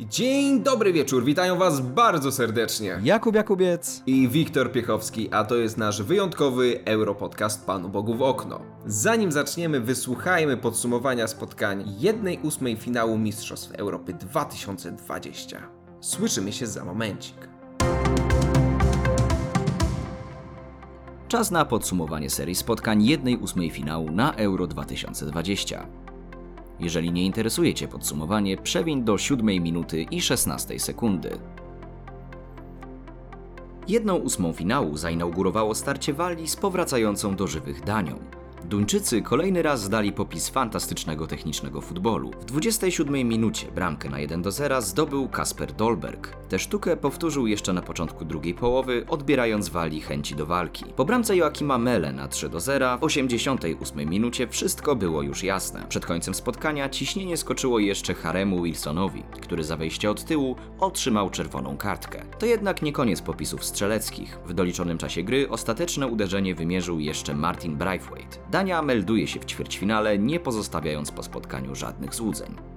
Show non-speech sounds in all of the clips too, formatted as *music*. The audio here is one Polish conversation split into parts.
Dzień dobry wieczór, witają Was bardzo serdecznie. Jakub Jakubiec. I Wiktor Piechowski, a to jest nasz wyjątkowy Europodcast Panu Bogu w okno. Zanim zaczniemy, wysłuchajmy podsumowania spotkań 1-8 finału Mistrzostw Europy 2020. Słyszymy się za momencik. Czas na podsumowanie serii spotkań 1-8 finału na Euro 2020. Jeżeli nie interesuje Cię podsumowanie, przewiń do 7 minuty i 16 sekundy. Jedną ósmą finału zainaugurowało starcie Walii z powracającą do żywych Danią. Duńczycy kolejny raz zdali popis fantastycznego technicznego futbolu. W 27 minucie bramkę na 1 do 0 zdobył Kasper Dolberg. Tę sztukę powtórzył jeszcze na początku drugiej połowy, odbierając Walii chęci do walki. Po bramce Joachima Mele na 3 do 0 w 88 minucie wszystko było już jasne. Przed końcem spotkania ciśnienie skoczyło jeszcze Haremu Wilsonowi, który za wejście od tyłu otrzymał czerwoną kartkę. To jednak nie koniec popisów strzeleckich. W doliczonym czasie gry ostateczne uderzenie wymierzył jeszcze Martin Braithwaite. Dania melduje się w ćwierćfinale, nie pozostawiając po spotkaniu żadnych złudzeń.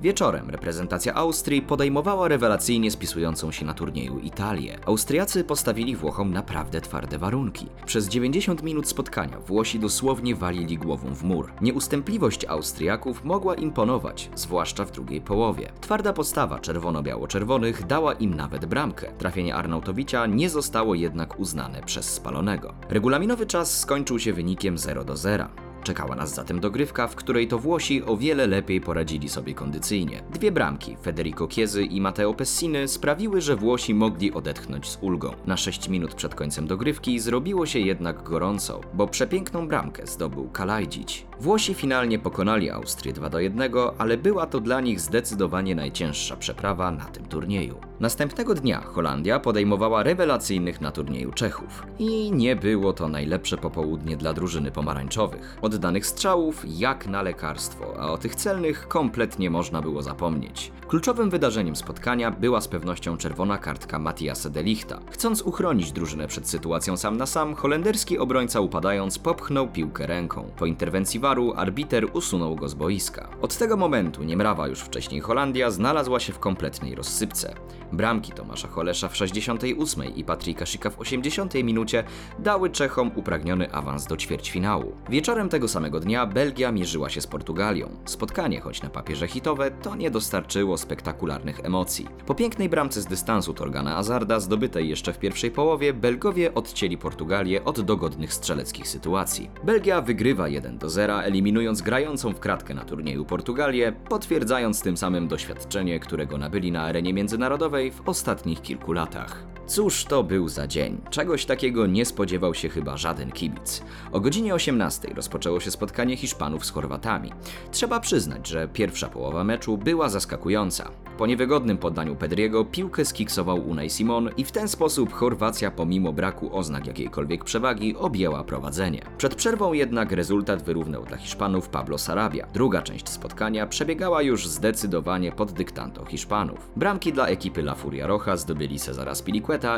Wieczorem reprezentacja Austrii podejmowała rewelacyjnie spisującą się na turnieju Italię. Austriacy postawili Włochom naprawdę twarde warunki. Przez 90 minut spotkania Włosi dosłownie walili głową w mur. Nieustępliwość Austriaków mogła imponować, zwłaszcza w drugiej połowie. Twarda postawa czerwono-biało-czerwonych dała im nawet bramkę. Trafienie Arnautowicza nie zostało jednak uznane przez spalonego. Regulaminowy czas skończył się wynikiem 0 do 0. Czekała nas zatem dogrywka, w której to Włosi o wiele lepiej poradzili sobie kondycyjnie. Dwie bramki, Federico Chiesy i Matteo Pessiny, sprawiły, że Włosi mogli odetchnąć z ulgą. Na 6 minut przed końcem dogrywki zrobiło się jednak gorąco, bo przepiękną bramkę zdobył Kalajdzić. Włosi finalnie pokonali Austrię 2 do 1, ale była to dla nich zdecydowanie najcięższa przeprawa na tym turnieju. Następnego dnia Holandia podejmowała rewelacyjnych na turnieju Czechów. I nie było to najlepsze popołudnie dla drużyny pomarańczowych. Oddanych strzałów jak na lekarstwo, a o tych celnych kompletnie można było zapomnieć. Kluczowym wydarzeniem spotkania była z pewnością czerwona kartka Matiasa de Lichta. Chcąc uchronić drużynę przed sytuacją sam na sam, holenderski obrońca upadając popchnął piłkę ręką. Po interwencji arbiter usunął go z boiska. Od tego momentu niemrawa już wcześniej Holandia znalazła się w kompletnej rozsypce. Bramki Tomasza Holesza w 68 i Patryka Szyka w 80 minucie dały Czechom upragniony awans do ćwierćfinału. Wieczorem tego samego dnia Belgia mierzyła się z Portugalią. Spotkanie, choć na papierze hitowe, to nie dostarczyło spektakularnych emocji. Po pięknej bramce z dystansu Torgana Azarda, zdobytej jeszcze w pierwszej połowie, Belgowie odcięli Portugalię od dogodnych strzeleckich sytuacji. Belgia wygrywa 1 do 0, eliminując grającą w kratkę na turnieju Portugalię, potwierdzając tym samym doświadczenie, którego nabyli na arenie międzynarodowej w ostatnich kilku latach. Cóż to był za dzień? Czegoś takiego nie spodziewał się chyba żaden kibic. O godzinie 18 rozpoczęło się spotkanie Hiszpanów z Chorwatami. Trzeba przyznać, że pierwsza połowa meczu była zaskakująca. Po niewygodnym poddaniu Pedriego piłkę skiksował Unai Simon i w ten sposób Chorwacja pomimo braku oznak jakiejkolwiek przewagi objęła prowadzenie. Przed przerwą jednak rezultat wyrównał dla Hiszpanów Pablo Sarabia. Druga część spotkania przebiegała już zdecydowanie pod dyktando Hiszpanów. Bramki dla ekipy La Furia Roja zdobyli Cezara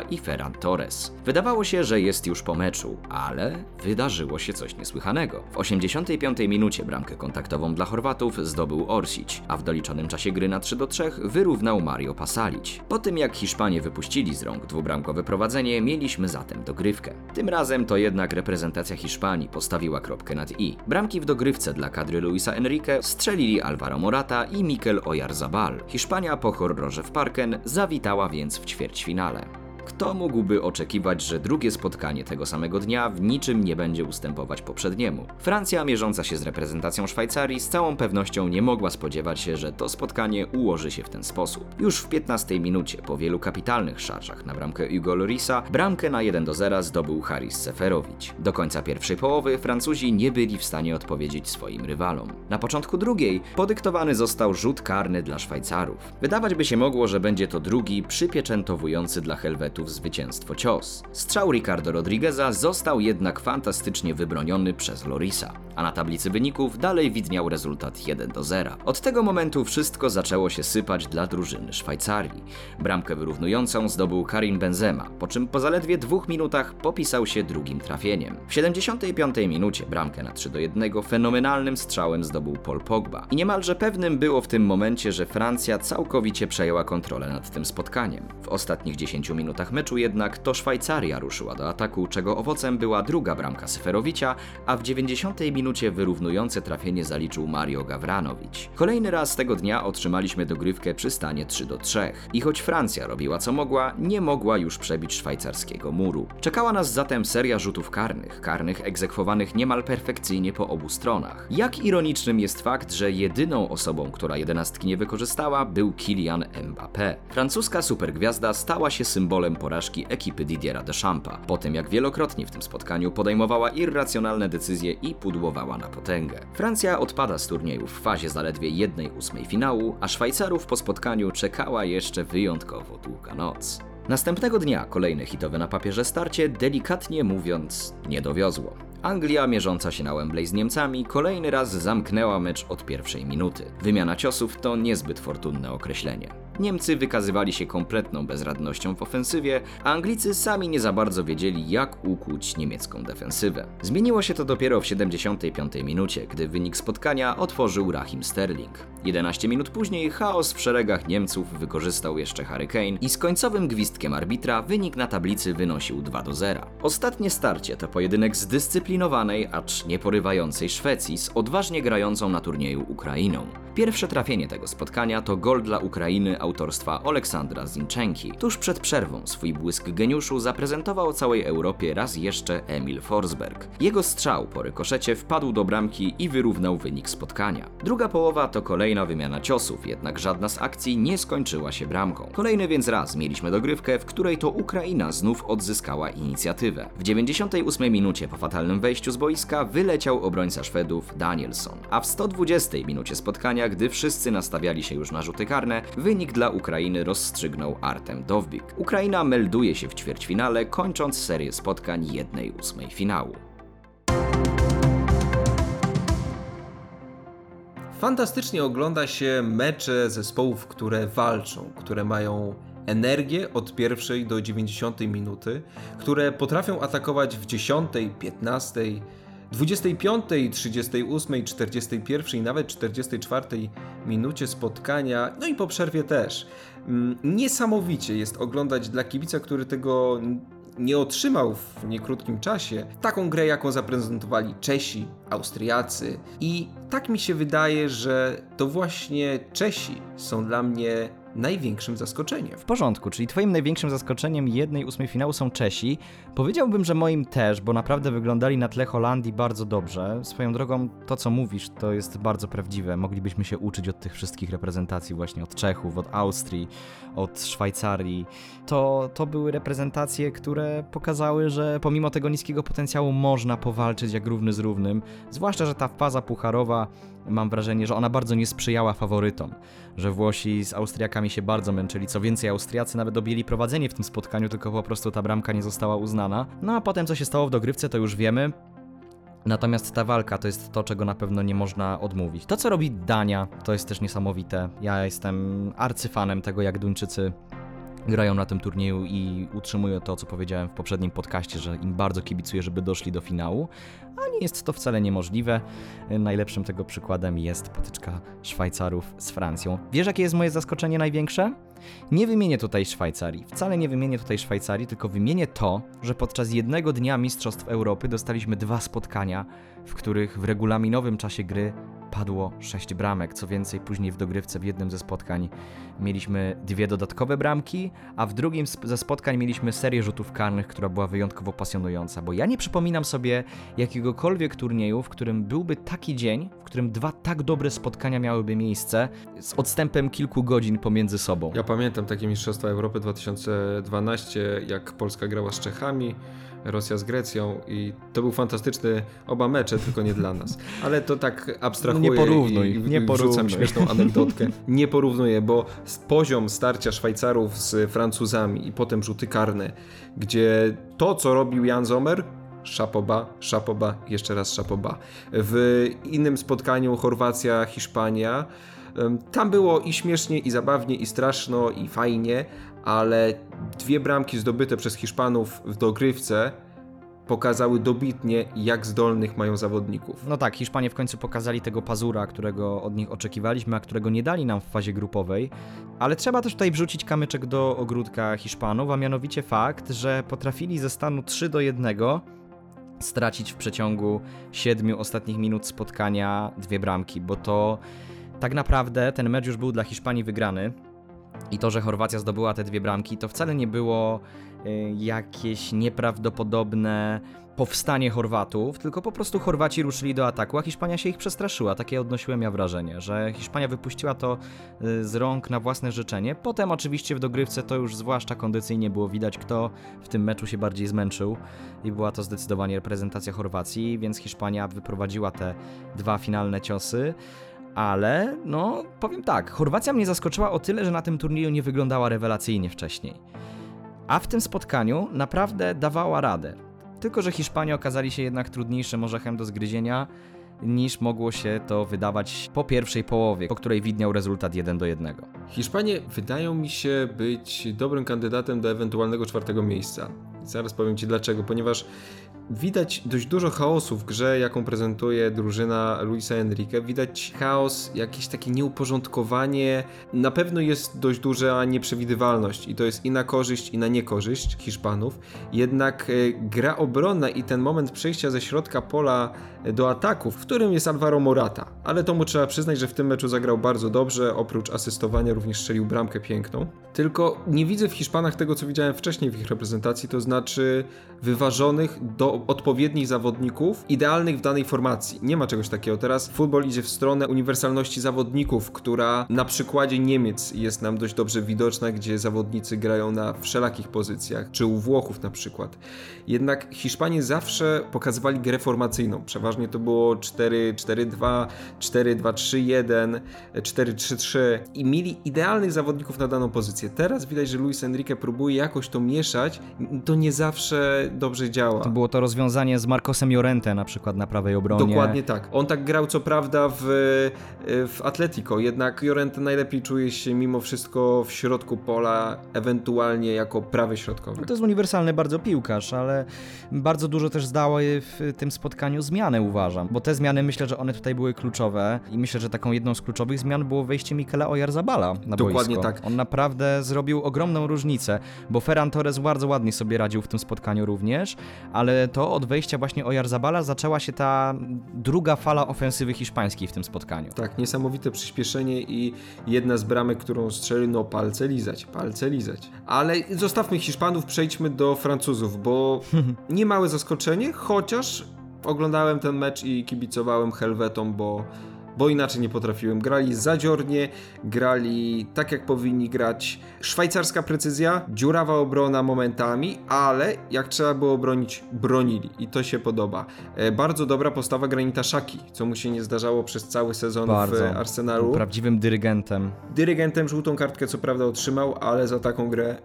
I Ferran Torres. Wydawało się, że jest już po meczu, ale wydarzyło się coś niesłychanego. W 85 minucie bramkę kontaktową dla Chorwatów zdobył Orsic, a w doliczonym czasie gry na 3 do 3 wyrównał Mario Pasalic. Po tym jak Hiszpanie wypuścili z rąk dwubramkowe prowadzenie, mieliśmy zatem dogrywkę. Tym razem to jednak reprezentacja Hiszpanii postawiła kropkę nad i. Bramki w dogrywce dla kadry Luisa Enrique strzelili Alvaro Morata i Mikel Oyarzabal. Hiszpania po horrorze w Parken zawitała więc w ćwierćfinale. Kto mógłby oczekiwać, że drugie spotkanie tego samego dnia w niczym nie będzie ustępować poprzedniemu? Francja, mierząca się z reprezentacją Szwajcarii, z całą pewnością nie mogła spodziewać się, że to spotkanie ułoży się w ten sposób. Już w 15 minucie, po wielu kapitalnych szarżach na bramkę Hugo Lorisa, bramkę na 1 do 0 zdobył Haris Seferowicz. Do końca pierwszej połowy Francuzi nie byli w stanie odpowiedzieć swoim rywalom. Na początku drugiej podyktowany został rzut karny dla Szwajcarów. Wydawać by się mogło, że będzie to drugi przypieczętowujący dla Helwetów w zwycięstwo cios. Strzał Ricardo Rodrigueza został jednak fantastycznie wybroniony przez Lorisa, a na tablicy wyników dalej widniał rezultat 1 do 0. Od tego momentu wszystko zaczęło się sypać dla drużyny Szwajcarii. Bramkę wyrównującą zdobył Karim Benzema, po czym po zaledwie dwóch minutach popisał się drugim trafieniem. W 75 minucie bramkę na 3 do 1 fenomenalnym strzałem zdobył Paul Pogba. I niemalże pewnym było w tym momencie, że Francja całkowicie przejęła kontrolę nad tym spotkaniem. W ostatnich 10 minutach meczu jednak to Szwajcaria ruszyła do ataku, czego owocem była druga bramka Seferowicza, a w 90 minucie wyrównujące trafienie zaliczył Mario Gawranowicz. Kolejny raz tego dnia otrzymaliśmy dogrywkę przy stanie 3 do 3. I choć Francja robiła co mogła, nie mogła już przebić szwajcarskiego muru. Czekała nas zatem seria rzutów karnych, karnych egzekwowanych niemal perfekcyjnie po obu stronach. Jak ironicznym jest fakt, że jedyną osobą, która jedenastki nie wykorzystała, był Kylian Mbappé. Francuska supergwiazda stała się symbolem porażki ekipy Didiera Deschampa, po tym jak wielokrotnie w tym spotkaniu podejmowała irracjonalne decyzje i pudłowała na potęgę. Francja odpada z turnieju w fazie zaledwie 1-8 finału, a Szwajcarów po spotkaniu czekała jeszcze wyjątkowo długa noc. Następnego dnia kolejne hitowe na papierze starcie, delikatnie mówiąc, nie dowiozło. Anglia, mierząca się na Wembley z Niemcami, kolejny raz zamknęła mecz od pierwszej minuty. Wymiana ciosów to niezbyt fortunne określenie. Niemcy wykazywali się kompletną bezradnością w ofensywie, a Anglicy sami nie za bardzo wiedzieli, jak ukłuć niemiecką defensywę. Zmieniło się to dopiero w 75 minucie, gdy wynik spotkania otworzył Rahim Sterling. 11 minut później chaos w szeregach Niemców wykorzystał jeszcze Harry Kane i z końcowym gwizdkiem arbitra wynik na tablicy wynosił 2 do 0. Ostatnie starcie to pojedynek zdyscyplinowanej, acz nieporywającej Szwecji z odważnie grającą na turnieju Ukrainą. Pierwsze trafienie tego spotkania to gol dla Ukrainy autorstwa Aleksandra Zinchenki. Tuż przed przerwą swój błysk geniuszu zaprezentował całej Europie raz jeszcze Emil Forsberg. Jego strzał po rykoszecie wpadł do bramki i wyrównał wynik spotkania. Druga połowa to kolejna wymiana ciosów, jednak żadna z akcji nie skończyła się bramką. Kolejny więc raz mieliśmy dogrywkę, w której to Ukraina znów odzyskała inicjatywę. W 98 minucie po fatalnym wejściu z boiska wyleciał obrońca Szwedów Danielson, a w 120 minucie spotkania, gdy wszyscy nastawiali się już na rzuty karne, wynik dla Ukrainy rozstrzygnął Artem Dowbik. Ukraina melduje się w ćwierćfinale, kończąc serię spotkań 1-8 finału. Fantastycznie ogląda się mecze zespołów, które walczą, które mają energię od pierwszej do 90 minuty, które potrafią atakować w 10, 15, 25, 38, 41 i nawet 44 minucie spotkania, no i po przerwie też. Mm, Niesamowicie jest oglądać dla kibica, który tego nie otrzymał w niekrótkim czasie taką grę, jaką zaprezentowali Czesi, Austriacy. I tak mi się wydaje, że to właśnie Czesi są dla mnie największym zaskoczeniem. W porządku, czyli twoim największym zaskoczeniem jednej ósmej finału są Czesi. Powiedziałbym, że moim też, bo naprawdę wyglądali na tle Holandii bardzo dobrze. Swoją drogą, to co mówisz, to jest bardzo prawdziwe. Moglibyśmy się uczyć od tych wszystkich reprezentacji, właśnie od Czechów, od Austrii, od Szwajcarii. To, to były reprezentacje, które pokazały, że pomimo tego niskiego potencjału można powalczyć jak równy z równym. Zwłaszcza, że ta faza pucharowa, mam wrażenie, że ona bardzo nie sprzyjała faworytom. Że Włosi z Austriakami się bardzo męczyli. Co więcej, Austriacy nawet objęli prowadzenie w tym spotkaniu, tylko po prostu ta bramka nie została uznana. No a potem, co się stało w dogrywce, to już wiemy. Natomiast ta walka to jest to, czego na pewno nie można odmówić. To, co robi Dania, to jest też niesamowite. Ja jestem arcyfanem tego, jak Duńczycy grają na tym turnieju i utrzymuję to, co powiedziałem w poprzednim podcaście, że im bardzo kibicuję, żeby doszli do finału, a nie jest to wcale niemożliwe. Najlepszym tego przykładem jest potyczka Szwajcarów z Francją. Wiesz, jakie jest moje zaskoczenie największe? Nie wymienię tutaj Szwajcarii. Wcale nie wymienię tutaj Szwajcarii, tylko wymienię to, że podczas jednego dnia Mistrzostw Europy dostaliśmy dwa spotkania, w których w regulaminowym czasie gry padło sześć bramek. Co więcej, później w dogrywce w jednym ze spotkań mieliśmy dwie dodatkowe bramki, a w drugim ze spotkań mieliśmy serię rzutów karnych, która była wyjątkowo pasjonująca, bo ja nie przypominam sobie jakiegokolwiek turnieju, w którym byłby taki dzień, w którym dwa tak dobre spotkania miałyby miejsce z odstępem kilku godzin pomiędzy sobą. Ja pamiętam takie Mistrzostwa Europy 2012, jak Polska grała z Czechami, Rosja z Grecją i to był fantastyczny oba mecze, tylko nie dla nas. Ale to tak abstrahuję Nie porównuj, i, nie porównuj. śmieszną anegdotkę. Nie porównuję, bo poziom starcia Szwajcarów z Francuzami i potem rzuty karne, gdzie to, co robił Jan Zomer, szapoba, szapoba, jeszcze raz szapoba. W innym spotkaniu Chorwacja, Hiszpania, em, tam było i śmiesznie, i zabawnie, i straszno, i fajnie, ale dwie bramki zdobyte przez Hiszpanów w dogrywce pokazały dobitnie, jak zdolnych mają zawodników. No tak, Hiszpanie w końcu pokazali tego pazura, którego od nich oczekiwaliśmy, a którego nie dali nam w fazie grupowej. Ale trzeba też tutaj wrzucić kamyczek do ogródka Hiszpanów, a mianowicie fakt, że potrafili ze stanu 3 do 1 stracić w przeciągu 7 ostatnich minut spotkania dwie bramki, bo to tak naprawdę ten mecz już był dla Hiszpanii wygrany. I to, że Chorwacja zdobyła te dwie bramki, to wcale nie było y, jakieś nieprawdopodobne powstanie Chorwatów, tylko po prostu Chorwaci ruszyli do ataku, a Hiszpania się ich przestraszyła. Takie odnosiłem ja wrażenie, że Hiszpania wypuściła to y, z rąk na własne życzenie. Potem oczywiście w dogrywce to już zwłaszcza kondycyjnie było widać, kto w tym meczu się bardziej zmęczył i była to zdecydowanie reprezentacja Chorwacji, więc Hiszpania wyprowadziła te dwa finalne ciosy. Ale, no, powiem tak, Chorwacja mnie zaskoczyła o tyle, że na tym turnieju nie wyglądała rewelacyjnie wcześniej. A w tym spotkaniu naprawdę dawała radę. Tylko, że Hiszpanie okazali się jednak trudniejszym orzechem do zgryzienia niż mogło się to wydawać po pierwszej połowie, po której widniał rezultat 1 do 1. Hiszpanie wydają mi się być dobrym kandydatem do ewentualnego czwartego miejsca. Zaraz powiem Ci dlaczego, ponieważ widać dość dużo chaosu w grze, jaką prezentuje drużyna Luisa Enrique. Widać chaos, jakieś takie nieuporządkowanie. Na pewno jest dość duża nieprzewidywalność i to jest i na korzyść, i na niekorzyść Hiszpanów. Jednak e, gra obronna i ten moment przejścia ze środka pola do ataku, w którym jest Alvaro Morata. Ale to mu trzeba przyznać, że w tym meczu zagrał bardzo dobrze, oprócz asystowania również strzelił bramkę piękną. Tylko nie widzę w Hiszpanach tego, co widziałem wcześniej w ich reprezentacji, to znaczy wyważonych do odpowiednich zawodników, idealnych w danej formacji. Nie ma czegoś takiego. Teraz futbol idzie w stronę uniwersalności zawodników, która na przykładzie Niemiec jest nam dość dobrze widoczna, gdzie zawodnicy grają na wszelakich pozycjach, czy u Włochów na przykład. Jednak Hiszpanie zawsze pokazywali grę formacyjną. Przeważnie to było 4-4-2, 4-2-3-1, 4-3-3 i mieli idealnych zawodników na daną pozycję. Teraz widać, że Luis Enrique próbuje jakoś to mieszać to nie zawsze dobrze działa. To było to rozwiązanie z Marcosem Llorente na przykład na prawej obronie. Dokładnie tak. On tak grał co prawda w, w Atletico, jednak Llorente najlepiej czuje się mimo wszystko w środku pola, ewentualnie jako prawy środkowy. No to jest uniwersalny bardzo piłkarz, ale bardzo dużo też zdały w tym spotkaniu zmiany, uważam. Bo te zmiany myślę, że one tutaj były kluczowe i myślę, że taką jedną z kluczowych zmian było wejście Mikela Oyarzabala na Dokładnie boisko. tak. On naprawdę zrobił ogromną różnicę, bo Ferran Torres bardzo ładnie sobie radził w tym spotkaniu również, ale to od wejścia właśnie Oyarzabala zaczęła się ta druga fala ofensywy hiszpańskiej w tym spotkaniu. Tak, niesamowite przyspieszenie i jedna z bramek, którą strzelił, no palce lizać, palce lizać. Ale zostawmy Hiszpanów, przejdźmy do Francuzów, bo *laughs* niemałe zaskoczenie, chociaż oglądałem ten mecz i kibicowałem Helwetom, bo, bo inaczej nie potrafiłem. Grali zadziornie, grali tak jak powinni grać. Szwajcarska precyzja, dziurawa obrona momentami, ale jak trzeba było bronić, bronili i to się podoba. E, bardzo dobra postawa Granita Szaki, co mu się nie zdarzało przez cały sezon Bardzo. w Arsenalu. Prawdziwym dyrygentem. Dyrygentem żółtą kartkę co prawda otrzymał, ale za taką grę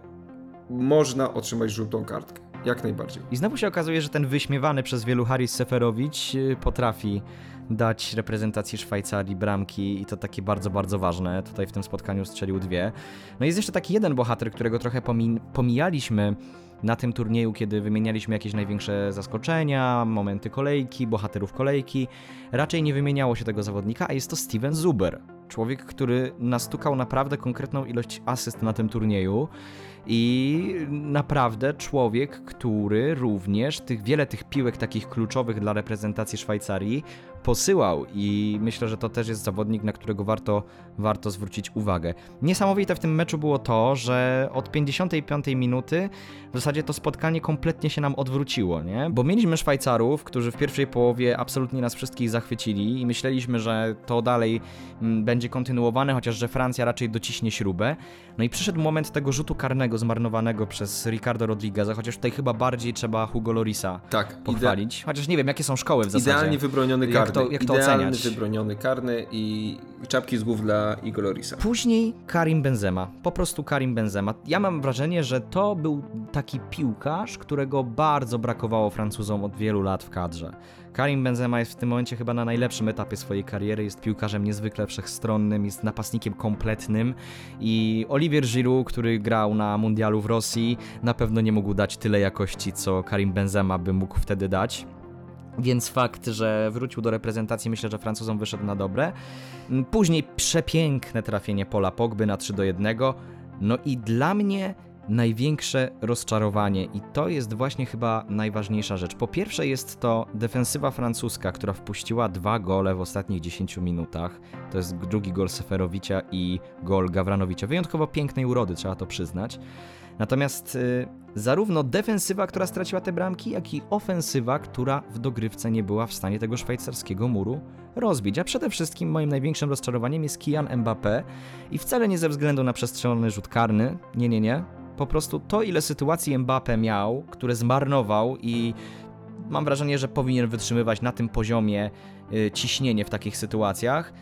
można otrzymać żółtą kartkę. Jak najbardziej. I znowu się okazuje, że ten wyśmiewany przez wielu Haris Seferowicz y, potrafi dać reprezentacji Szwajcarii bramki i to takie bardzo, bardzo ważne. Tutaj w tym spotkaniu strzelił dwie. No jest jeszcze taki jeden bohater, którego trochę pomijaliśmy na tym turnieju, kiedy wymienialiśmy jakieś największe zaskoczenia, momenty kolejki, bohaterów kolejki. Raczej nie wymieniało się tego zawodnika, a jest to Steven Zuber. Człowiek, który nastukał naprawdę konkretną ilość asyst na tym turnieju i naprawdę człowiek, który również tych wiele tych piłek takich kluczowych dla reprezentacji Szwajcarii posyłał i myślę, że to też jest zawodnik, na którego warto, warto zwrócić uwagę. Niesamowite w tym meczu było to, że od 55 minuty w zasadzie to spotkanie kompletnie się nam odwróciło, nie? Bo mieliśmy Szwajcarów, którzy w pierwszej połowie absolutnie nas wszystkich zachwycili i myśleliśmy, że to dalej mm, będzie kontynuowane, chociaż że Francja raczej dociśnie śrubę. No i przyszedł moment tego rzutu karnego zmarnowanego przez Ricardo Rodrigueza, chociaż tutaj chyba bardziej trzeba Hugo Lorisa Tak, pochwalić. Chociaż nie wiem, jakie są szkoły w zasadzie. Idealnie wybroniony karny. To- jak to Idealny oceniać? wybroniony karny i czapki z głów dla Igor Lorisa. Później Karim Benzema, po prostu Karim Benzema. Ja mam wrażenie, że to był taki piłkarz, którego bardzo brakowało Francuzom od wielu lat w kadrze. Karim Benzema jest w tym momencie chyba na najlepszym etapie swojej kariery, jest piłkarzem niezwykle wszechstronnym, jest napastnikiem kompletnym i Olivier Giroud, który grał na mundialu w Rosji, na pewno nie mógł dać tyle jakości, co Karim Benzema by mógł wtedy dać. Więc fakt, że wrócił do reprezentacji, myślę, że Francuzom wyszedł na dobre. Mm, Później przepiękne trafienie Pola Pogby na 3 do 1. No i dla mnie największe rozczarowanie i to jest właśnie chyba najważniejsza rzecz. Po pierwsze jest to defensywa francuska, która wpuściła dwa gole w ostatnich 10 minutach. To jest drugi gol Seferowicza i gol Gawranowicza. Wyjątkowo pięknej urody, trzeba to przyznać. Natomiast y, zarówno defensywa, która straciła te bramki, jak i ofensywa, która w dogrywce nie była w stanie tego szwajcarskiego muru rozbić. A przede wszystkim moim największym rozczarowaniem jest Kian Mbappé i wcale nie ze względu na przestrzelony rzut karny. Nie, nie, nie. Po prostu to, ile sytuacji Mbappé miał, które zmarnował i mam wrażenie, że powinien wytrzymywać na tym poziomie y, ciśnienie w takich sytuacjach,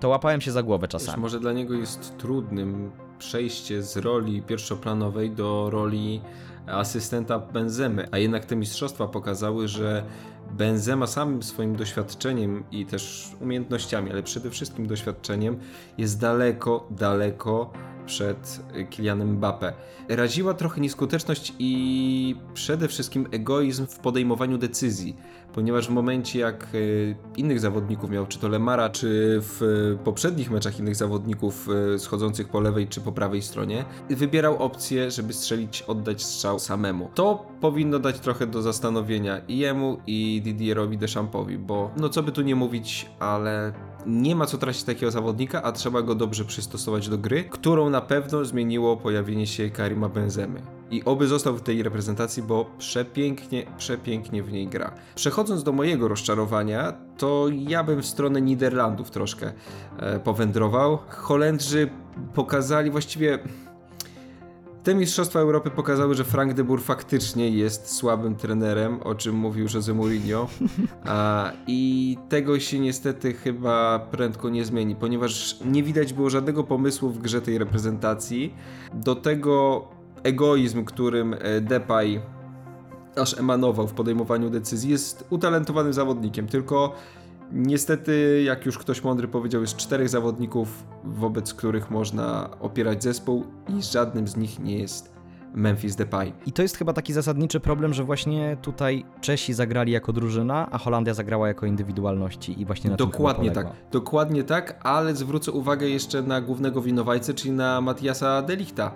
to łapałem się za głowę Wiesz, czasami. może dla niego jest trudnym przejście z roli pierwszoplanowej do roli asystenta Benzemy, a jednak te mistrzostwa pokazały, że Benzema samym swoim doświadczeniem i też umiejętnościami, ale przede wszystkim doświadczeniem jest daleko, daleko przed Kylianem Mbappé. Raziła trochę nieskuteczność i przede wszystkim egoizm w podejmowaniu decyzji, ponieważ w momencie jak y, innych zawodników miał, czy to Lemara, czy w y, poprzednich meczach innych zawodników y, schodzących po lewej czy po prawej stronie, wybierał opcję, żeby strzelić, oddać strzał samemu. To powinno dać trochę do zastanowienia i jemu, i Didierowi Deschampowi, bo no co by tu nie mówić, ale nie ma co tracić takiego zawodnika, a trzeba go dobrze przystosować do gry, którą na pewno zmieniło pojawienie się Karima Benzemy. I oby został w tej reprezentacji, bo przepięknie, przepięknie w niej gra. Przechodząc do mojego rozczarowania, to ja bym w stronę Niderlandów troszkę e, powędrował. Holendrzy pokazali właściwie te Mistrzostwa Europy pokazały, że Frank de Boer faktycznie jest słabym trenerem, o czym mówił Jose Mourinho. A, I tego się niestety chyba prędko nie zmieni, ponieważ nie widać było żadnego pomysłu w grze tej reprezentacji. Do tego egoizm, którym e, Depay aż emanował w podejmowaniu decyzji, jest utalentowanym zawodnikiem, tylko niestety, jak już ktoś mądry powiedział, jest czterech zawodników, wobec których można opierać zespół i żadnym z nich nie jest Memphis Depay. I to jest chyba taki zasadniczy problem, że właśnie tutaj Czesi zagrali jako drużyna, a Holandia zagrała jako indywidualności i właśnie na tym Dokładnie tak, dokładnie tak, ale zwrócę uwagę jeszcze na głównego winowajcę, czyli na Matiasa Delichta,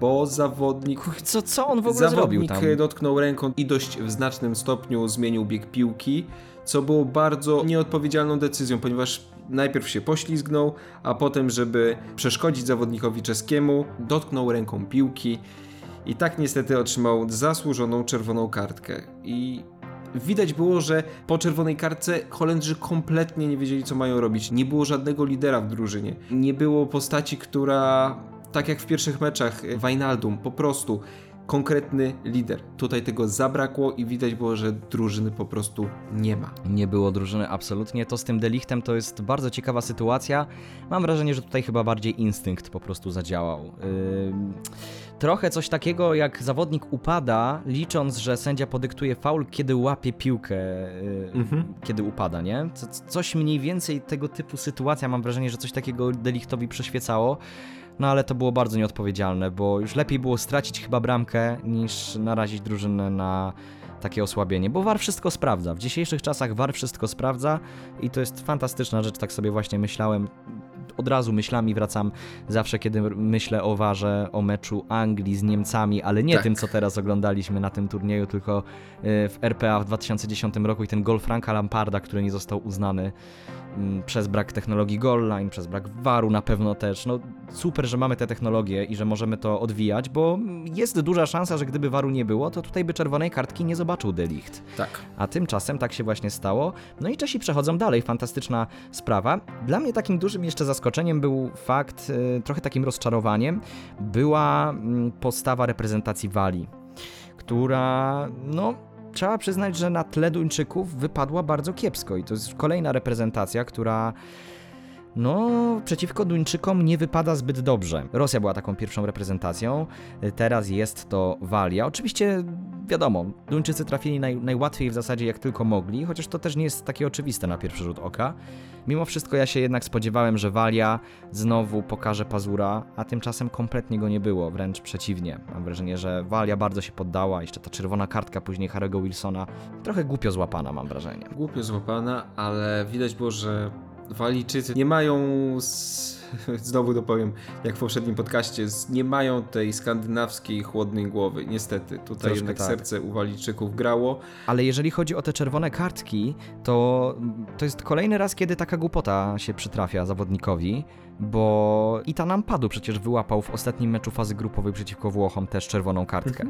bo zawodnik Co, co on w ogóle zrobił Zawodnik tam? dotknął ręką i dość w znacznym stopniu zmienił bieg piłki, co było bardzo nieodpowiedzialną decyzją, ponieważ najpierw się poślizgnął, a potem, żeby przeszkodzić zawodnikowi czeskiemu, dotknął ręką piłki i tak niestety otrzymał zasłużoną czerwoną kartkę. I widać było, że po czerwonej kartce Holendrzy kompletnie nie wiedzieli, co mają robić. Nie było żadnego lidera w drużynie. Nie było postaci, która, tak jak w pierwszych meczach, Wijnaldum, po prostu konkretny lider. Tutaj tego zabrakło i widać było, że drużyny po prostu nie ma. Nie było drużyny absolutnie. To z tym Delichtem to jest bardzo ciekawa sytuacja. Mam wrażenie, że tutaj chyba bardziej instynkt po prostu zadziałał. Ym, Trochę coś takiego jak zawodnik upada, licząc, że sędzia podyktuje faul, kiedy łapie piłkę, yy, Mhm. kiedy upada, nie? Co- Coś mniej więcej tego typu sytuacja, mam wrażenie, że coś takiego Delichtowi przyświecało. No ale to było bardzo nieodpowiedzialne, bo już lepiej było stracić chyba bramkę, niż narazić drużynę na takie osłabienie, bo VAR wszystko sprawdza. W dzisiejszych czasach VAR wszystko sprawdza i to jest fantastyczna rzecz, tak sobie właśnie myślałem. Od razu myślami wracam zawsze, kiedy myślę o warze, o meczu Anglii z Niemcami, ale nie Tak. tym, co teraz oglądaliśmy na tym turnieju, tylko y, w RPA w 2010 roku i ten gol Franka Lamparda, który nie został uznany mm, przez brak technologii goal line, przez brak waru na pewno też. No super, że mamy te technologie i że możemy to odwijać, bo jest duża szansa, że gdyby waru nie było, to tutaj by czerwonej kartki nie zobaczył Delicht. Tak. A tymczasem tak się właśnie stało. No i Czesi przechodzą dalej. Fantastyczna sprawa. Dla mnie takim dużym jeszcze zaskoczeniem był fakt, y, trochę takim rozczarowaniem, była mm, postawa reprezentacji Walii, która, no, trzeba przyznać, że na tle Duńczyków wypadła bardzo kiepsko. I to jest kolejna reprezentacja, która no, przeciwko Duńczykom nie wypada zbyt dobrze. Rosja była taką pierwszą reprezentacją, teraz jest to Walia. Oczywiście, wiadomo, Duńczycy trafili naj, najłatwiej w zasadzie jak tylko mogli, chociaż to też nie jest takie oczywiste na pierwszy rzut oka. Mimo wszystko ja się jednak spodziewałem, że Walia znowu pokaże pazura, a tymczasem kompletnie go nie było, wręcz przeciwnie. Mam wrażenie, że Walia bardzo się poddała, jeszcze ta czerwona kartka później Harry'ego Wilsona, trochę głupio złapana mam wrażenie. Głupio złapana, ale widać było, że Walijczycy nie mają, z... *laughs* znowu dopowiem, jak w poprzednim podcaście, z- nie mają tej skandynawskiej chłodnej głowy. Niestety, tutaj Troszkę jednak tak. serce u Walijczyków grało. Ale jeżeli chodzi o te czerwone kartki, to to jest kolejny raz, kiedy taka głupota się przytrafia zawodnikowi, bo Itanam Padu przecież wyłapał w ostatnim meczu fazy grupowej przeciwko Włochom też czerwoną kartkę.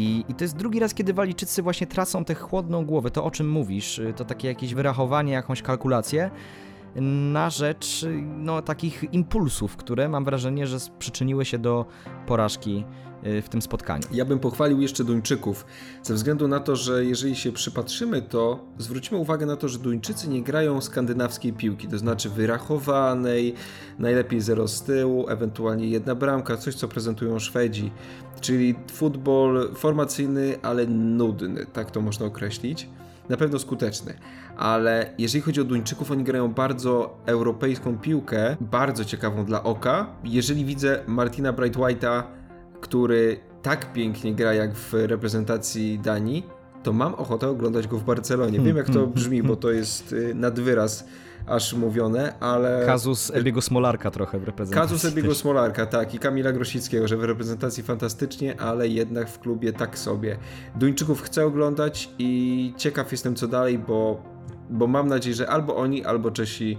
I, I to jest drugi raz, kiedy Walijczycy właśnie tracą tę chłodną głowę, to o czym mówisz, y, to takie jakieś wyrachowanie, jakąś kalkulację na rzecz y, no, takich impulsów, które mam wrażenie, że przyczyniły się do porażki w tym spotkaniu. Ja bym pochwalił jeszcze Duńczyków, ze względu na to, że jeżeli się przypatrzymy, to zwróćmy uwagę na to, że Duńczycy nie grają skandynawskiej piłki, to znaczy wyrachowanej, najlepiej zero z tyłu, ewentualnie jedna bramka, coś co prezentują Szwedzi, czyli futbol formacyjny, ale nudny, tak to można określić. Na pewno skuteczny, ale jeżeli chodzi o Duńczyków, oni grają bardzo europejską piłkę, bardzo ciekawą dla oka. Jeżeli widzę Martina Brightwhite'a który tak pięknie gra jak w reprezentacji Danii, to mam ochotę oglądać go w Barcelonie. Wiem jak to brzmi, bo to jest y, nad wyraz aż mówione, ale... Kazus Ebiego Smolarka trochę w reprezentacji. Kazus Ebiego. Smolarka, tak, i Kamila Grosickiego, że w reprezentacji fantastycznie, ale jednak w klubie tak sobie. Duńczyków chcę oglądać i ciekaw jestem co dalej, bo, bo mam nadzieję, że albo oni, albo Czesi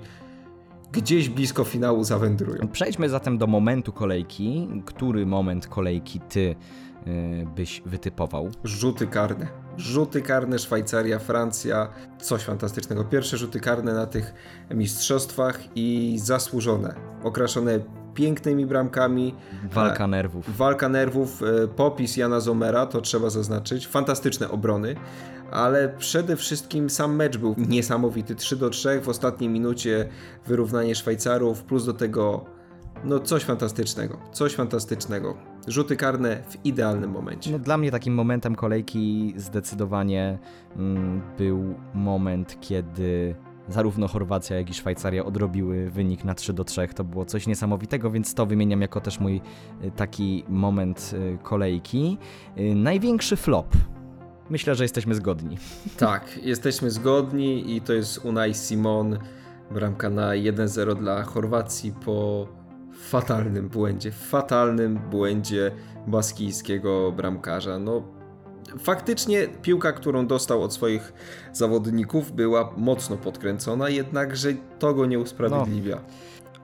gdzieś blisko finału zawędrują. Przejdźmy zatem do momentu kolejki. Który moment kolejki ty y, byś wytypował? Rzuty karne. Rzuty karne Szwajcaria, Francja. Coś fantastycznego. Pierwsze rzuty karne na tych mistrzostwach i zasłużone. Okraszone pięknymi bramkami. Walka nerwów. Walka nerwów, e, popis Jana Zomera, to trzeba zaznaczyć. Fantastyczne obrony. Ale przede wszystkim sam mecz był niesamowity. 3 do 3 w ostatniej minucie wyrównanie Szwajcarów, plus do tego no coś fantastycznego. Coś fantastycznego. Rzuty karne w idealnym momencie. No, dla mnie takim momentem kolejki zdecydowanie mm, był moment, kiedy zarówno Chorwacja, jak i Szwajcaria odrobiły wynik na 3 do 3. To było coś niesamowitego, więc to wymieniam jako też mój y, taki moment y, kolejki. Y, Największy flop. Myślę, że jesteśmy zgodni. *laughs* Tak, jesteśmy zgodni i to jest Unai Simon, bramka na 1-0 dla Chorwacji po fatalnym błędzie, fatalnym błędzie baskijskiego bramkarza. No, faktycznie piłka, którą dostał od swoich zawodników była mocno podkręcona, jednakże to go nie usprawiedliwia.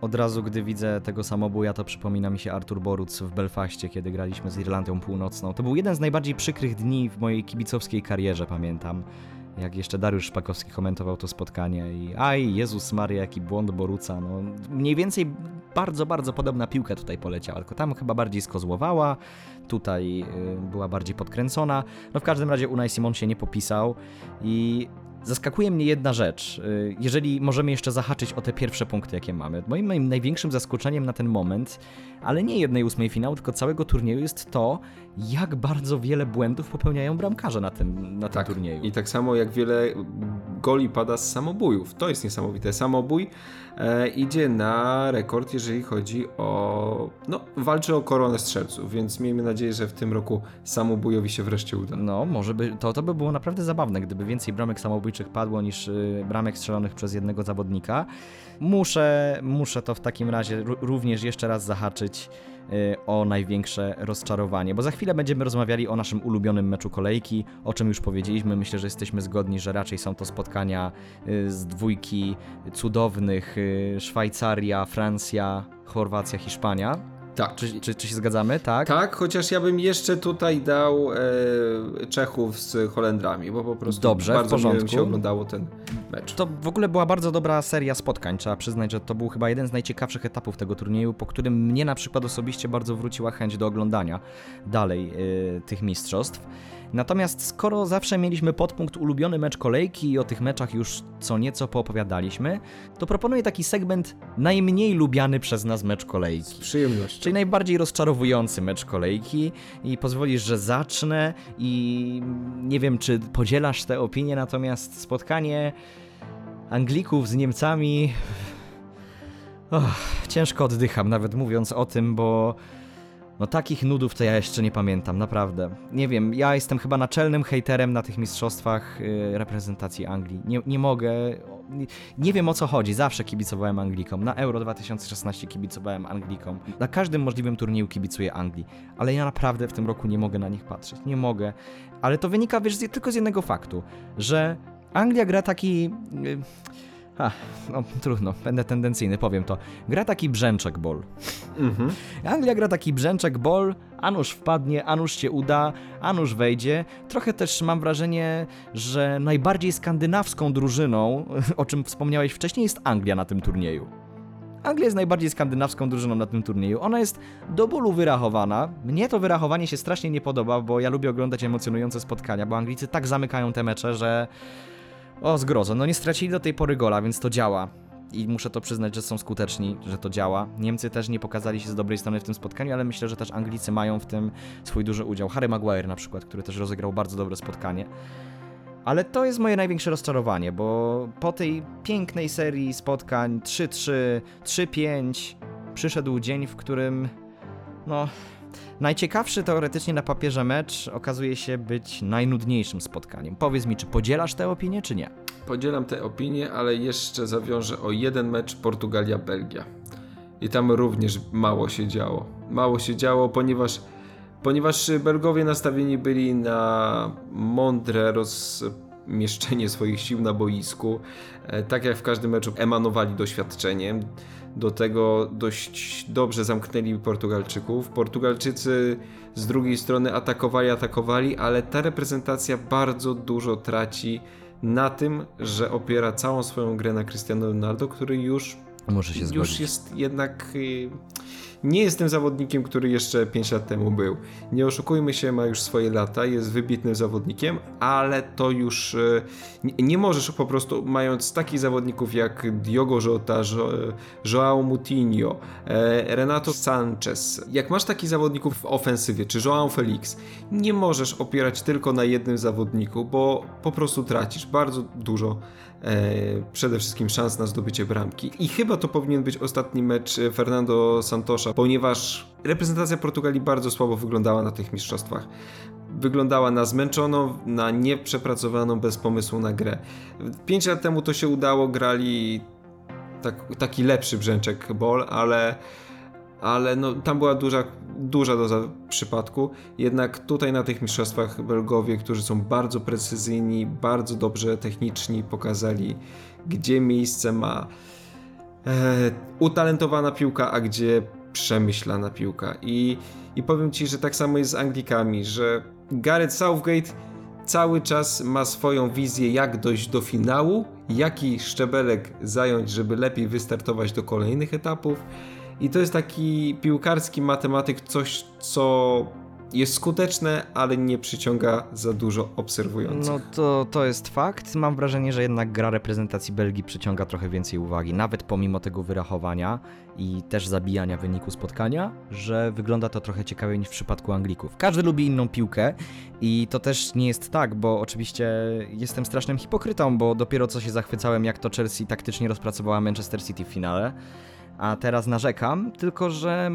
Od razu, gdy widzę tego samobuja, to przypomina mi się Artur Boruc w Belfaście, kiedy graliśmy z Irlandią Północną. To był jeden z najbardziej przykrych dni w mojej kibicowskiej karierze, pamiętam. Jak jeszcze Dariusz Szpakowski komentował to spotkanie i aj, Jezus Maria, jaki błąd Boruca. No, mniej więcej bardzo, bardzo podobna piłka tutaj poleciała, tylko tam chyba bardziej skozłowała, tutaj y, była bardziej podkręcona. No w każdym razie Unai Simon się nie popisał i Zaskakuje mnie jedna rzecz. y, Jeżeli możemy jeszcze zahaczyć o te pierwsze punkty, jakie mamy. Moim, moim największym zaskoczeniem na ten moment, ale nie jednej ósmej finału, tylko całego turnieju jest to, jak bardzo wiele błędów popełniają bramkarze na tym, na tym Tak. turnieju. I tak samo jak wiele goli pada z samobójów. To jest niesamowite. Samobój e, idzie na rekord, jeżeli chodzi o. No, walczy o koronę strzelców, więc miejmy nadzieję, że w tym roku samobójowi się wreszcie uda. No, może by, to, to by było naprawdę zabawne, gdyby więcej bramek samobójczych padło niż y, bramek strzelonych przez jednego zawodnika. Muszę, muszę to w takim razie ró- również jeszcze raz zahaczyć o największe rozczarowanie, bo za chwilę będziemy rozmawiali o naszym ulubionym meczu kolejki, o czym już powiedzieliśmy. Myślę, że jesteśmy zgodni, że raczej są to spotkania y, z dwójki cudownych y, Szwajcaria, Francja, Chorwacja, Hiszpania. Tak. Czy, czy, czy się zgadzamy? Tak? Tak, chociaż ja bym jeszcze tutaj dał e, Czechów z Holendrami, bo po prostu Dobrze, w bardzo mi porządku. się oglądało ten mecz. To w ogóle była bardzo dobra seria spotkań. Trzeba przyznać, że to był chyba jeden z najciekawszych etapów tego turnieju, po którym mnie na przykład osobiście bardzo wróciła chęć do oglądania dalej y, tych mistrzostw. Natomiast skoro zawsze mieliśmy podpunkt ulubiony mecz kolejki i o tych meczach już co nieco poopowiadaliśmy, to proponuję taki segment najmniej lubiany przez nas mecz kolejki. Z przyjemnością. Czyli najbardziej rozczarowujący mecz kolejki i pozwolisz, że zacznę i nie wiem, czy podzielasz tę opinię, natomiast spotkanie Anglików z Niemcami Och, ciężko oddycham nawet mówiąc o tym, bo no takich nudów to ja jeszcze nie pamiętam, naprawdę. Nie wiem, ja jestem chyba naczelnym hejterem na tych mistrzostwach y, reprezentacji Anglii. Nie, nie mogę, nie, nie wiem o co chodzi, zawsze kibicowałem Anglikom. Na Euro 2016 kibicowałem Anglikom. Na każdym możliwym turnieju kibicuję Anglii, ale ja naprawdę w tym roku nie mogę na nich patrzeć, nie mogę. Ale to wynika, wiesz, z, tylko z jednego faktu, że Anglia gra taki... y, a, no trudno, będę tendencyjny, powiem to. Gra taki brzęczek bol. Mhm. Anglia gra taki brzęczek bol, a nuż wpadnie, a nuż się uda, a nuż wejdzie. Trochę też mam wrażenie, że najbardziej skandynawską drużyną, *laughs* o czym wspomniałeś wcześniej, jest Anglia na tym turnieju. Anglia jest najbardziej skandynawską drużyną na tym turnieju. Ona jest do bólu wyrachowana. Mnie to wyrachowanie się strasznie nie podoba, bo ja lubię oglądać emocjonujące spotkania, bo Anglicy tak zamykają te mecze, że... O, zgrozo. No nie stracili do tej pory gola, więc to działa. I muszę to przyznać, że są skuteczni, że to działa. Niemcy też nie pokazali się z dobrej strony w tym spotkaniu, ale myślę, że też Anglicy mają w tym swój duży udział. Harry Maguire na przykład, który też rozegrał bardzo dobre spotkanie. Ale to jest moje największe rozczarowanie, bo po tej pięknej serii spotkań 3-3, 3-5 przyszedł dzień, w którym no najciekawszy teoretycznie na papierze mecz okazuje się być najnudniejszym spotkaniem. Powiedz mi, czy podzielasz tę opinię, czy nie? Podzielam tę opinię, ale jeszcze zawiążę o jeden mecz Portugalia-Belgia. I tam również mało się działo. Mało się działo, ponieważ, ponieważ Belgowie nastawieni byli na mądre rozmieszczenie swoich sił na boisku. E, Tak jak w każdym meczu emanowali doświadczeniem. Do tego dość dobrze zamknęli Portugalczyków. Portugalczycy z drugiej strony atakowali, atakowali, ale ta reprezentacja bardzo dużo traci na tym, że opiera całą swoją grę na Cristiano Ronaldo, który już, Muszę się już zgodzić. jest jednak. Nie jest tym zawodnikiem, który jeszcze 5 lat temu był. Nie oszukujmy się, ma już swoje lata, jest wybitnym zawodnikiem, ale to już y, nie, możesz po prostu, mając takich zawodników jak Diogo Jota, Jo- Joao Moutinho, e, Renato Sanchez, jak masz takich zawodników w ofensywie, czy Joao Felix, nie możesz opierać tylko na jednym zawodniku, bo po prostu tracisz bardzo dużo e, przede wszystkim szans na zdobycie bramki. I chyba to powinien być ostatni mecz e, Fernando Santosza, ponieważ reprezentacja Portugalii bardzo słabo wyglądała na tych mistrzostwach. Wyglądała na zmęczoną, na nieprzepracowaną, bez pomysłu na grę. Pięć lat temu to się udało, grali tak, taki lepszy brzęczek bol, ale ale no, tam była duża, duża doza przypadku. Jednak tutaj na tych mistrzostwach Belgowie, którzy są bardzo precyzyjni, bardzo dobrze techniczni, pokazali, gdzie miejsce ma e, utalentowana piłka, a gdzie przemyślana piłka. I, I powiem Ci, że tak samo jest z Anglikami, że Gareth Southgate cały czas ma swoją wizję, jak dojść do finału, jaki szczebelek zająć, żeby lepiej wystartować do kolejnych etapów. I to jest taki piłkarski matematyk, coś co jest skuteczne, ale nie przyciąga za dużo obserwujących. No to, to jest fakt. Mam wrażenie, że jednak gra reprezentacji Belgii przyciąga trochę więcej uwagi, nawet pomimo tego wyrachowania i też zabijania wyniku spotkania, że wygląda to trochę ciekawiej niż w przypadku Anglików. Każdy lubi inną piłkę i to też nie jest tak, bo oczywiście jestem strasznym hipokrytą, bo dopiero co się zachwycałem, jak to Chelsea taktycznie rozpracowała Manchester City w finale, a teraz narzekam, tylko że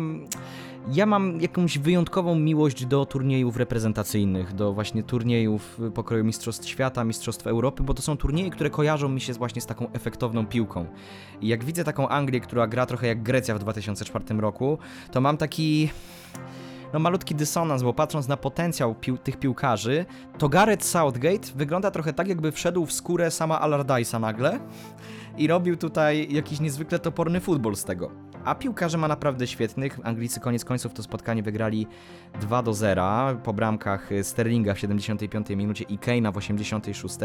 ja mam jakąś wyjątkową miłość do turniejów reprezentacyjnych, do właśnie turniejów pokroju Mistrzostw Świata, Mistrzostw Europy, bo to są turnieje, które kojarzą mi się właśnie z taką efektowną piłką. I jak widzę taką Anglię, która gra trochę jak Grecja w 2004 roku, to mam taki no malutki dysonans, bo patrząc na potencjał pił tych piłkarzy, to Gareth Southgate wygląda trochę tak, jakby wszedł w skórę sama Allardyce'a nagle i robił tutaj jakiś niezwykle toporny futbol z tego. A piłkarze ma naprawdę świetnych. Anglicy koniec końców to spotkanie wygrali 2 do 0 po bramkach Sterlinga w 75 minucie i Kane'a w 86.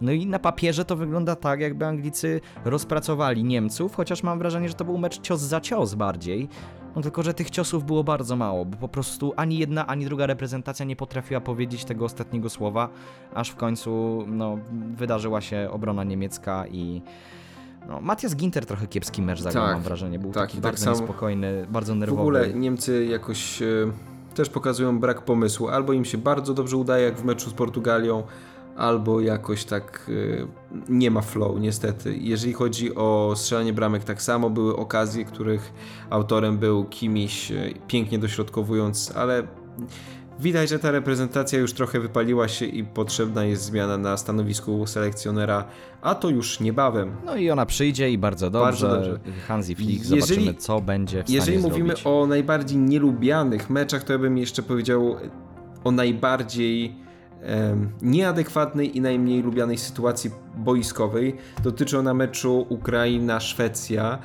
No i na papierze to wygląda tak, jakby Anglicy rozpracowali Niemców, chociaż mam wrażenie, że to był mecz cios za cios bardziej. No tylko, że tych ciosów było bardzo mało, bo po prostu ani jedna, ani druga reprezentacja nie potrafiła powiedzieć tego ostatniego słowa, aż w końcu no, wydarzyła się obrona niemiecka i no, Matthias Ginter trochę kiepski mecz zagrał, Tak, mam wrażenie. Był tak, taki tak bardzo samo- niespokojny, bardzo W nerwowy. ogóle Niemcy jakoś e, też pokazują brak pomysłu. Albo im się bardzo dobrze udaje, jak w meczu z Portugalią, albo jakoś tak e, nie ma flow, niestety. Jeżeli chodzi o strzelanie bramek, tak samo były okazje, których autorem był Kimiś, e, pięknie dośrodkowując, ale widać, że ta reprezentacja już trochę wypaliła się i potrzebna jest zmiana na stanowisku selekcjonera, a to już niebawem. No i ona przyjdzie i bardzo dobrze. Bardzo dobrze. Hansi Flick, Jeżeli- zobaczymy co będzie w Jeżeli stanie mówimy zrobić. o najbardziej nielubianych meczach, to ja bym jeszcze powiedział o najbardziej em, nieadekwatnej i najmniej lubianej sytuacji boiskowej. Dotyczy ona meczu Ukraina-Szwecja,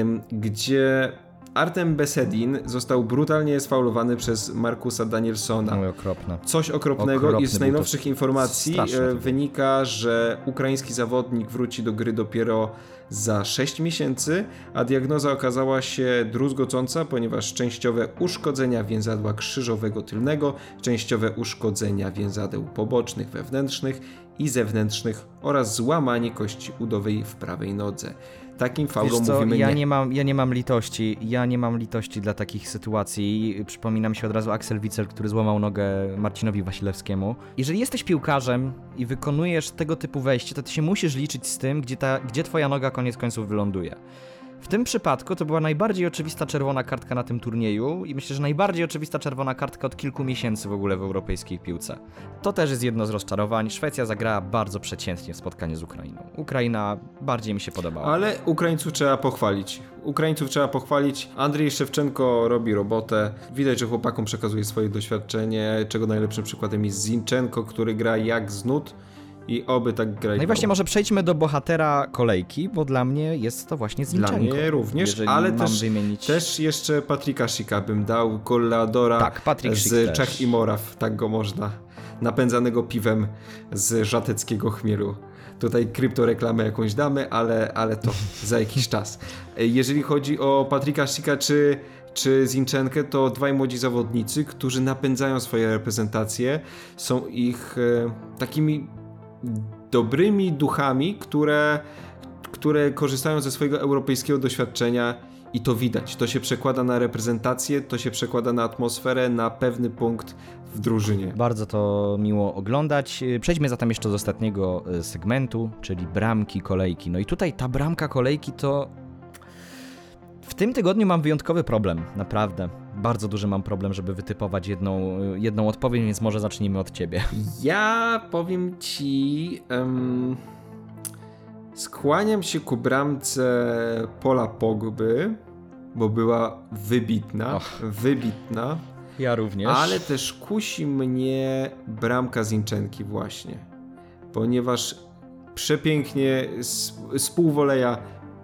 em, gdzie Artem Besedin został brutalnie sfaulowany przez Markusa Danielsona. I okropne. Coś okropnego Okropny i z najnowszych informacji e, wynika, że ukraiński zawodnik wróci do gry dopiero za 6 miesięcy, a diagnoza okazała się druzgocąca, ponieważ częściowe uszkodzenia więzadła krzyżowego tylnego, częściowe uszkodzenia więzadeł pobocznych wewnętrznych i zewnętrznych oraz złamanie kości udowej w prawej nodze. Takim Wiesz faulom co, mówimy ja nie. nie. mam, ja nie mam litości, ja nie mam litości dla takich sytuacji. Przypomina mi się od razu Axel Witsel, który złamał nogę Marcinowi Wasilewskiemu. Jeżeli jesteś piłkarzem i wykonujesz tego typu wejście, to ty się musisz liczyć z tym, gdzie, ta, gdzie twoja noga koniec końców wyląduje. W tym przypadku to była najbardziej oczywista czerwona kartka na tym turnieju i myślę, że najbardziej oczywista czerwona kartka od kilku miesięcy w ogóle w europejskiej piłce. To też jest jedno z rozczarowań. Szwecja zagrała bardzo przeciętnie w spotkaniu z Ukrainą. Ukraina bardziej mi się podobała. Ale Ukraińców trzeba pochwalić. Ukraińców trzeba pochwalić. Andrzej Szewczenko robi robotę. Widać, że chłopakom przekazuje swoje doświadczenie, czego najlepszym przykładem jest Zinchenko, który gra jak z nut i oby tak grać. No i właśnie może przejdźmy do bohatera kolejki, bo dla mnie jest to właśnie Dla Zinchenko. mnie również, jeżeli ale też, wymienić... też jeszcze Patryka Szyka bym dał, goleadora Tak, z też. Czech i Moraw, tak go można. Napędzanego piwem z żateckiego chmielu. Tutaj kryptoreklamę jakąś damy, ale, ale to *laughs* za jakiś czas. Jeżeli chodzi o Patryka Szyka czy, czy Zinchenkę, to dwaj młodzi zawodnicy, którzy napędzają swoje reprezentacje, są ich e, takimi dobrymi duchami, które, które korzystają ze swojego europejskiego doświadczenia i to widać. To się przekłada na reprezentację, to się przekłada na atmosferę, na pewny punkt w drużynie. Bardzo to miło oglądać. Przejdźmy zatem jeszcze do ostatniego e, segmentu, czyli bramki kolejki. No i tutaj ta bramka kolejki to. W tym tygodniu mam wyjątkowy problem, naprawdę. Bardzo duży mam problem, żeby wytypować jedną, jedną odpowiedź, więc może zacznijmy od ciebie. Ja powiem ci. em, skłaniam się ku bramce Pola Pogby, bo była wybitna. Och. Wybitna. Ja również. Ale też kusi mnie bramka Zinczenki właśnie. Ponieważ przepięknie z, z półwoleja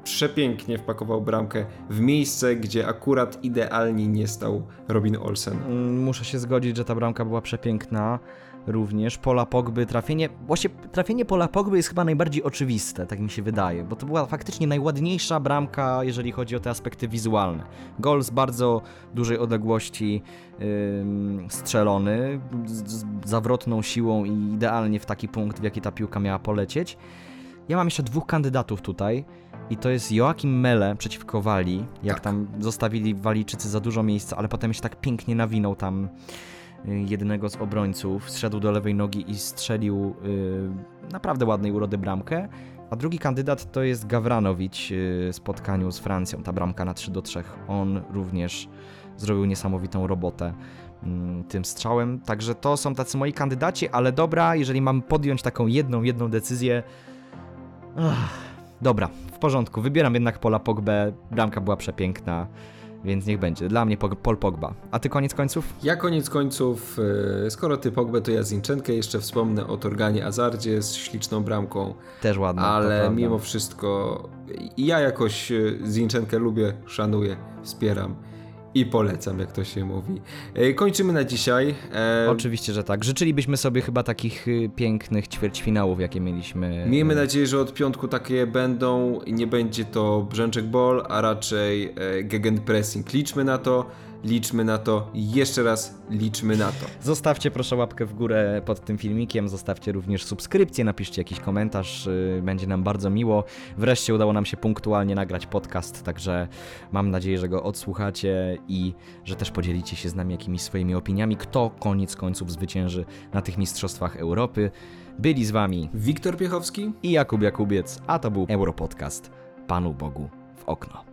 przepięknie wpakował bramkę w miejsce, gdzie akurat idealnie nie stał Robin Olsen. Mm, Muszę się zgodzić, że ta bramka była przepiękna. również Pola Pogby, trafienie, właśnie trafienie Pola Pogby jest chyba najbardziej oczywiste, tak mi się wydaje, bo to była faktycznie najładniejsza bramka, jeżeli chodzi o te aspekty wizualne. Gol z bardzo dużej odległości ym, strzelony, z, z zawrotną siłą i idealnie w taki punkt, w jaki ta piłka miała polecieć. Ja mam jeszcze dwóch kandydatów tutaj i to jest Joachim Mele przeciwko Walii, jak Tak. tam zostawili Walijczycy za dużo miejsca, ale potem się tak pięknie nawinął tam y, jednego z obrońców, zszedł do lewej nogi i strzelił y, naprawdę ładnej urody bramkę. A drugi kandydat to jest Gawranowicz y, w spotkaniu z Francją, ta bramka na 3 do 3. On również zrobił niesamowitą robotę mm, tym strzałem. Także to są tacy moi kandydaci, ale dobra, jeżeli mam podjąć taką jedną, jedną decyzję. Ach, dobra, w porządku. Wybieram jednak Pola Pogbę. Bramka była przepiękna, więc niech będzie. Dla mnie Pol Pogba. A ty koniec końców? Ja koniec końców, e, skoro ty Pogbę, to ja Zinchenkę jeszcze wspomnę o Torganie Azardzie z śliczną bramką, Też ładna. ale mimo wszystko ja jakoś e, Zinchenkę lubię, szanuję, wspieram i polecam, jak to się mówi. E, Kończymy na dzisiaj. E, Oczywiście, że tak. Życzylibyśmy sobie chyba takich y, pięknych ćwierćfinałów, jakie mieliśmy. Miejmy nadzieję, że od piątku takie będą i nie będzie to brzęczek ball, a raczej e, gegenpressing. Liczmy na to, liczmy na to jeszcze raz liczmy na to. Zostawcie proszę łapkę w górę pod tym filmikiem, zostawcie również subskrypcję, napiszcie jakiś komentarz, y, będzie nam bardzo miło. Wreszcie udało nam się punktualnie nagrać podcast, także mam nadzieję, że go odsłuchacie i że też podzielicie się z nami jakimiś swoimi opiniami, kto koniec końców zwycięży na tych Mistrzostwach Europy. Byli z wami Wiktor Piechowski? i Jakub Jakubiec, a to był Europodcast. Panu Bogu w okno.